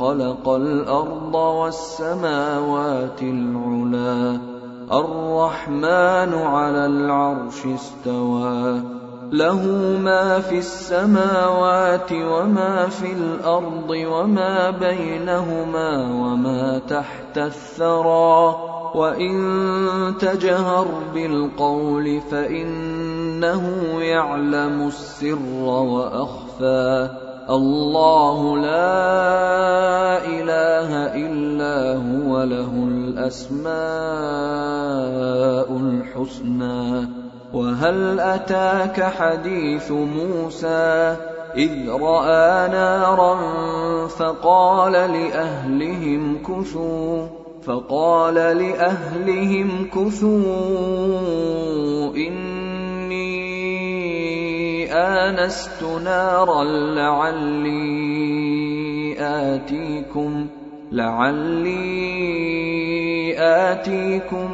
خلق الأرض والسماوات العلى الرحمن على العرش استوى له ما في السماوات وما في الأرض وما بينهما وما تحت الثرى وان تجهر بالقول فانه يعلم السر واخفى الله لا إله إلا هو له الأسماء الحسنى. وهل أتاك حديث موسى؟ إذ رأى نارا فقال لأهلهم كثوا فقال لأهلهم كثوا إني آنست نارا لعلي آتيكم لعلي آتيكم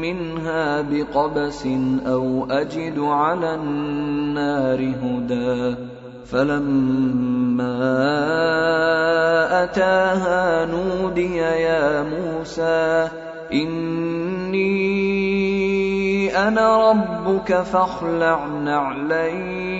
منها بقبس أو أجد على النار هدى. فلما أتاها نودي يا موسى إني أنا ربك فاخلع نعليك.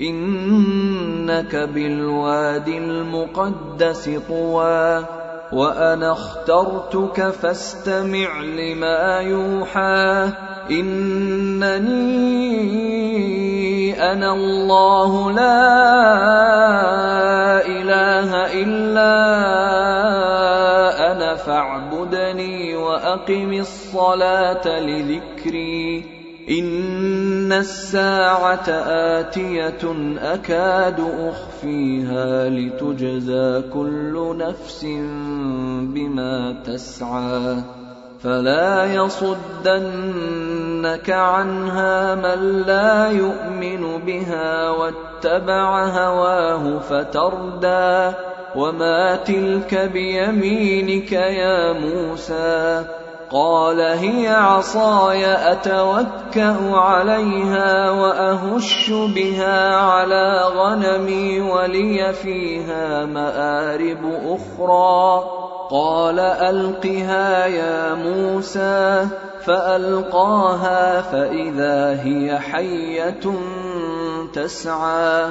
إنك بالواد المقدس طوى. وأنا اخترتك فاستمع لما يوحى. إنني أنا الله لا إله إلا أنا فاعبدني وأقم الصلاة لذكري. إن الساعة آتية أكاد أخفيها لتجزى كل نفس بما تسعى. فلا يصدنك عنها من لا يؤمن بها واتبع هواه فتردى. وما تلك بيمينك يا موسى قال هي عصاي اتوكا عليها واهش بها على غنمي ولي فيها مارب أخرى قال القها يا موسى فالقاها فاذا هي حيه تسعى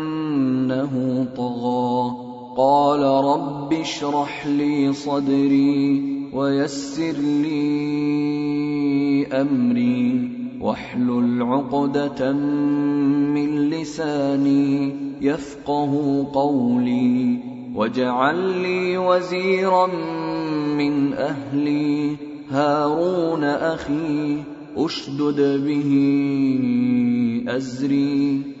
إنه طغى. قال رب اشرح لي صدري ويسر لي أمري واحلل عقدة من لساني يفقه قولي واجعل لي وزيرا من أهلي. هارون أخي أشدد به أزري.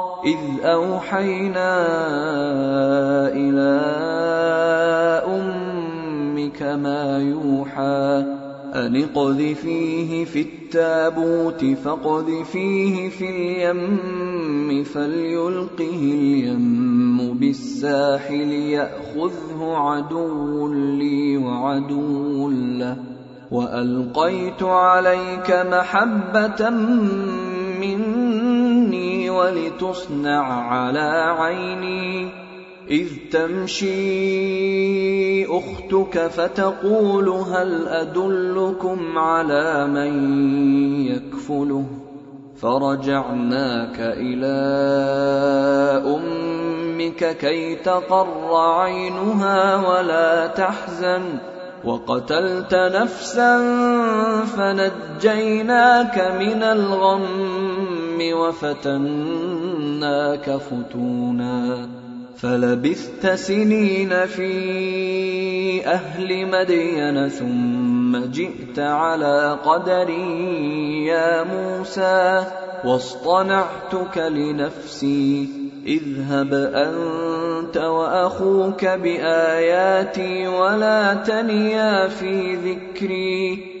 إذ أوحينا إلى أمك ما يوحى أن اقذفيه في التابوت فاقذفيه في اليم فليلقه اليم بالساحل يأخذه عدو لي وعدو له وألقيت عليك مني ولتصنع على عيني. إذ تمشي أختك فتقول هل أدلكم على من يكفله؟ فرجعناك إلى أمك كي تقر عينها ولا تحزن. وقتلت نفسا فنجيناك من الغم. وفتناك فتونا فلبثت سنين في أهل مدين ثم جئت على قدري يا موسى واصطنعتك لنفسي اذهب أنت وأخوك بآياتي ولا تنيا في ذكري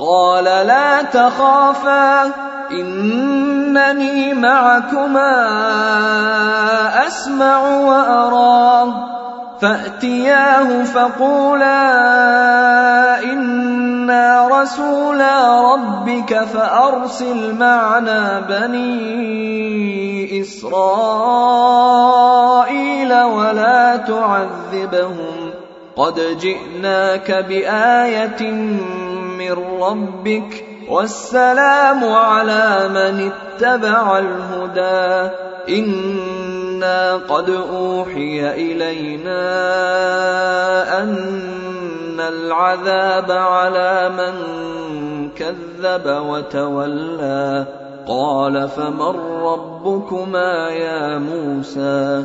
قال لا تخافا إنني معكما أسمع وأرى. فأتياه فقولا إنا رسولا ربك فأرسل معنا بني إسرائيل ولا تعذبهم. قد جئناك بآية من ربك والسلام على من اتبع الهدى. إنا قد أوحي إلينا أن العذاب على من كذب وتولى. قال فمن ربكما يا موسى؟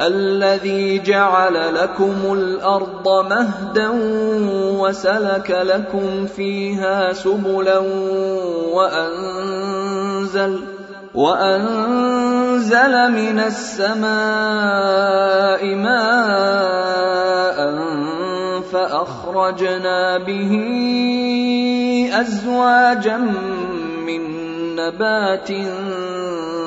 الذي جعل لكم الأرض مهدا وسلك لكم فيها سبلا وانزل وأنزل من السماء ماء فأخرجنا به أزواجا من نبات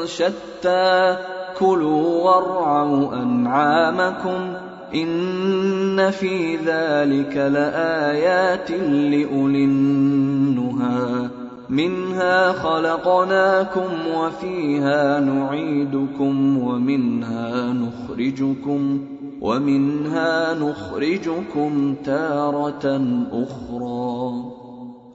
شتى كلوا وارعوا أنعامكم إن في ذلك لآيات لأولي النهى. منها خلقناكم وفيها نعيدكم ومنها نخرجكم ومنها نخرجكم تارة أخرى.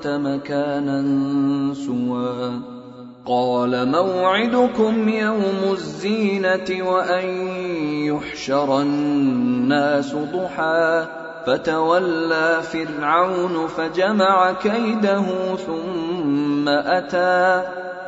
انت مكانا سوى. قال موعدكم يوم الزينة وأن يحشر الناس ضحى. فتولى فرعون فجمع كيده ثم أتى.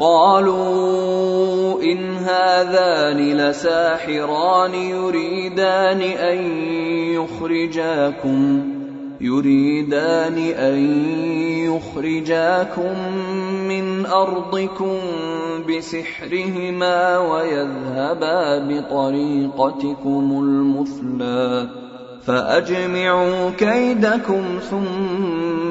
قالوا إن هذان لساحران يريدان أن يخرجاكم يريدان أن يخرجاكم من أرضكم بسحرهما ويذهبا بطريقتكم المثلى فأجمعوا كيدكم ثم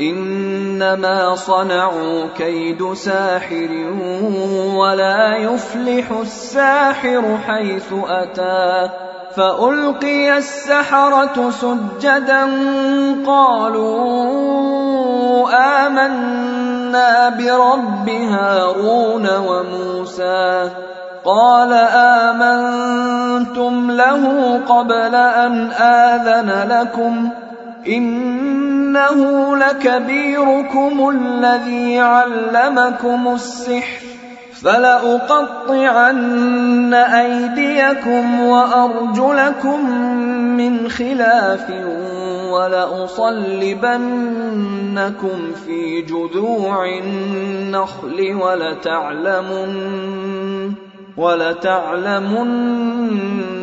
إنما صنعوا كيد ساحر ولا يفلح الساحر حيث أتى فألقي السحرة سجدا قالوا آمنا برب هارون وموسى قال آمنتم له قبل أن آذن لكم إنه لكبيركم الذي علمكم السحر فلأقطعن أيديكم وأرجلكم من خلاف ولأصلبنكم في جذوع النخل ولتعلمن ولتعلمن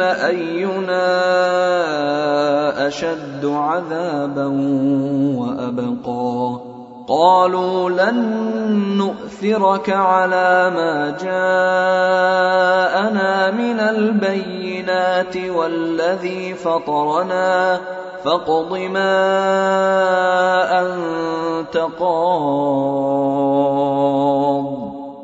أينا أشد عذابا وأبقى. قالوا لن نؤثرك على ما جاءنا من البينات والذي فطرنا. فاقض ما أنت قاض.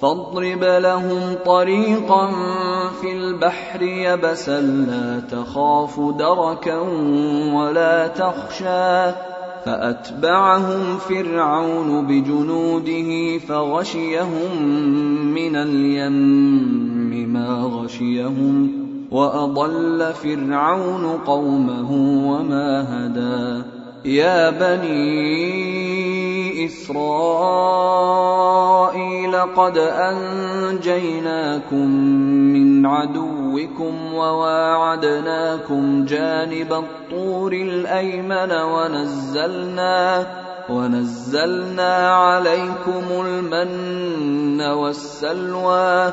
فاضرب لهم طريقا في البحر يبسا لا تخاف دركا ولا تخشى فأتبعهم فرعون بجنوده فغشيهم من اليم ما غشيهم وأضل فرعون قومه وما هدى يا بني إسرائيل قد أنجيناكم من عدوكم وواعدناكم جانب الطور الأيمن ونزلنا ونزلنا عليكم المن والسلوى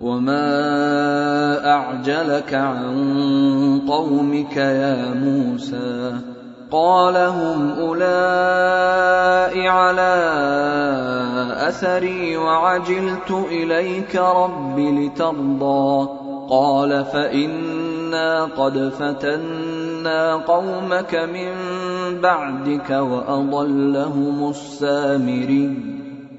وما اعجلك عن قومك يا موسى قال هم اولئك على اثري وعجلت اليك رب لترضى قال فانا قد فتنا قومك من بعدك واضلهم السامري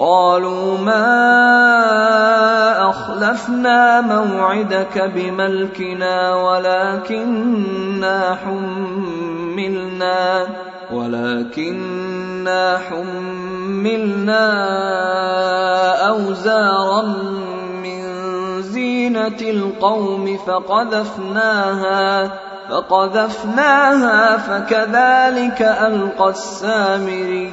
قالوا ما أخلفنا موعدك بملكنا ولكننا حملنا ولكننا حملنا أوزارا من زينة القوم فقذفناها فقذفناها فكذلك ألقى السامري.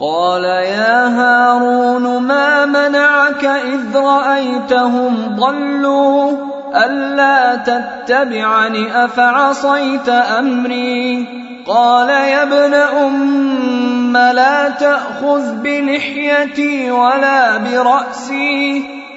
قال يا هارون ما منعك إذ رأيتهم ضلوا؟ ألا تتبعني؟ أفعصيت أمري؟ قال يا ابن أم لا تأخذ بلحيتي ولا برأسي.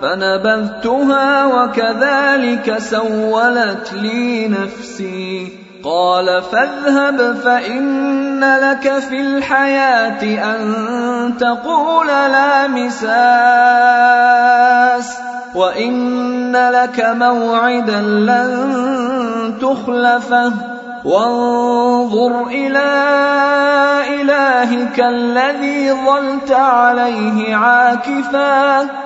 فنبذتها وكذلك سولت لي نفسي. قال فاذهب فإن لك في الحياة أن تقول لا مساس وإن لك موعدا لن تخلفه. وانظر إلى إلهك الذي ظلت عليه عاكفا.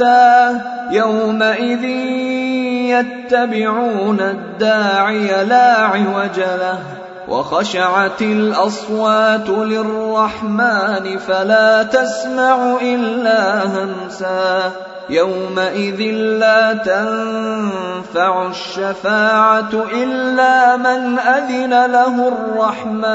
امتا يومئذ يتبعون الداعي لا عوج له وخشعت الأصوات للرحمن فلا تسمع إلا همسا. يومئذ لا تنفع الشفاعة إلا من أذن له الرحمن.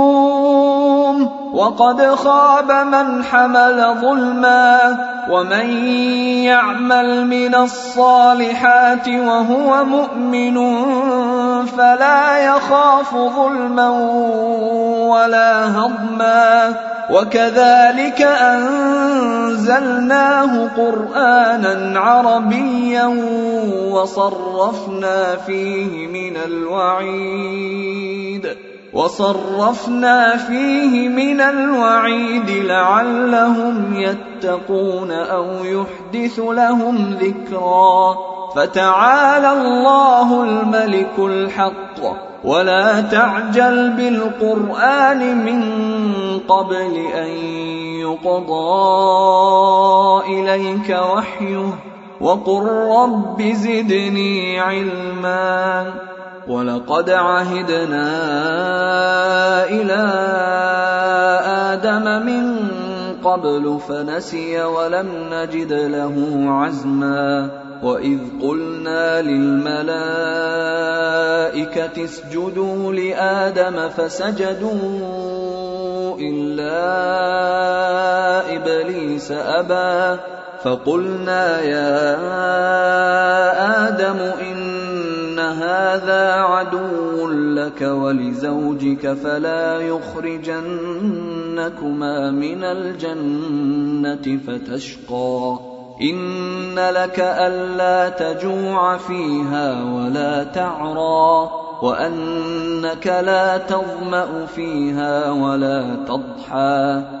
وقد خاب من حمل ظلما ومن يعمل من الصالحات وهو مؤمن فلا يخاف ظلما ولا هضما وكذلك أنزلناه قرآنا عربيا وصرفنا فيه من الوعيد وصرفنا فيه من الوعيد لعلهم يتقون أو يحدث لهم ذكرا. فتعالى الله الملك الحق. ولا تعجل بالقرآن من قبل أن يقضى إليك وحيه. وقل رب زدني علما. ولقد عهدنا إلى آدم من قبل فنسي ولم نجد له عزما واذ قلنا للملائكه اسجدوا لادم فسجدوا الا ابليس ابى فقلنا يا آدم ان هذا عدو لك ولزوجك فلا يخرجنكما من الجنة فتشقى. إن لك ألا تجوع فيها ولا تعرى وأنك لا تظمأ فيها ولا تضحى.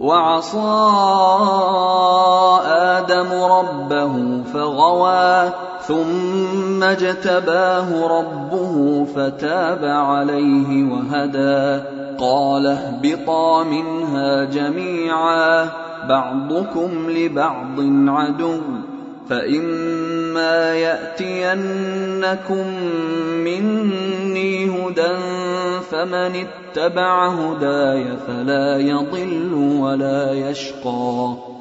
وعصى آدم ربه فغوى ثم اجتباه ربه فتاب عليه وهدى. قال اهبطا منها جميعا بعضكم لبعض عدو. فإما يأتينكم مني هدى فمن اتبع هداي فلا يضل ولا يشقى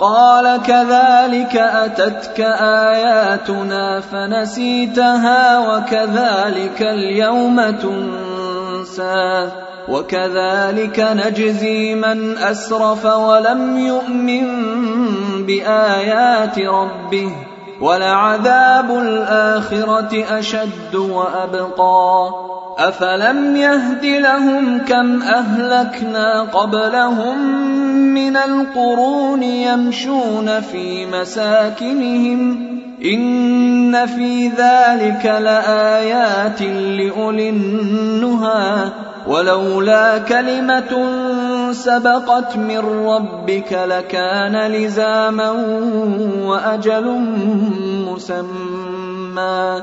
قال كذلك أتتك آياتنا فنسيتها وكذلك اليوم تنسى وكذلك نجزي من أسرف ولم يؤمن بآيات ربه ولعذاب الآخرة أشد وأبقى أفلم يهد لهم كم أهلكنا قبلهم من القرون يمشون في مساكنهم إن في ذلك لآيات لأولي النهى ولولا كلمة سبقت من ربك لكان لزاما وأجل مسمى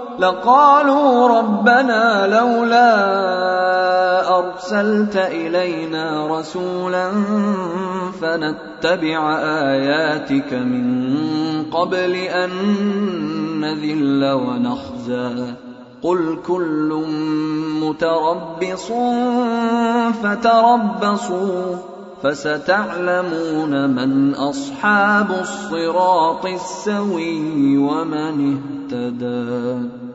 لقالوا ربنا لولا أرسلت إلينا رسولا فنتبع آياتك من قبل أن نذل ونخزى. قل كل متربص فتربصوا. فستعلمون من أصحاب الصراط السوي ومن اهتدى.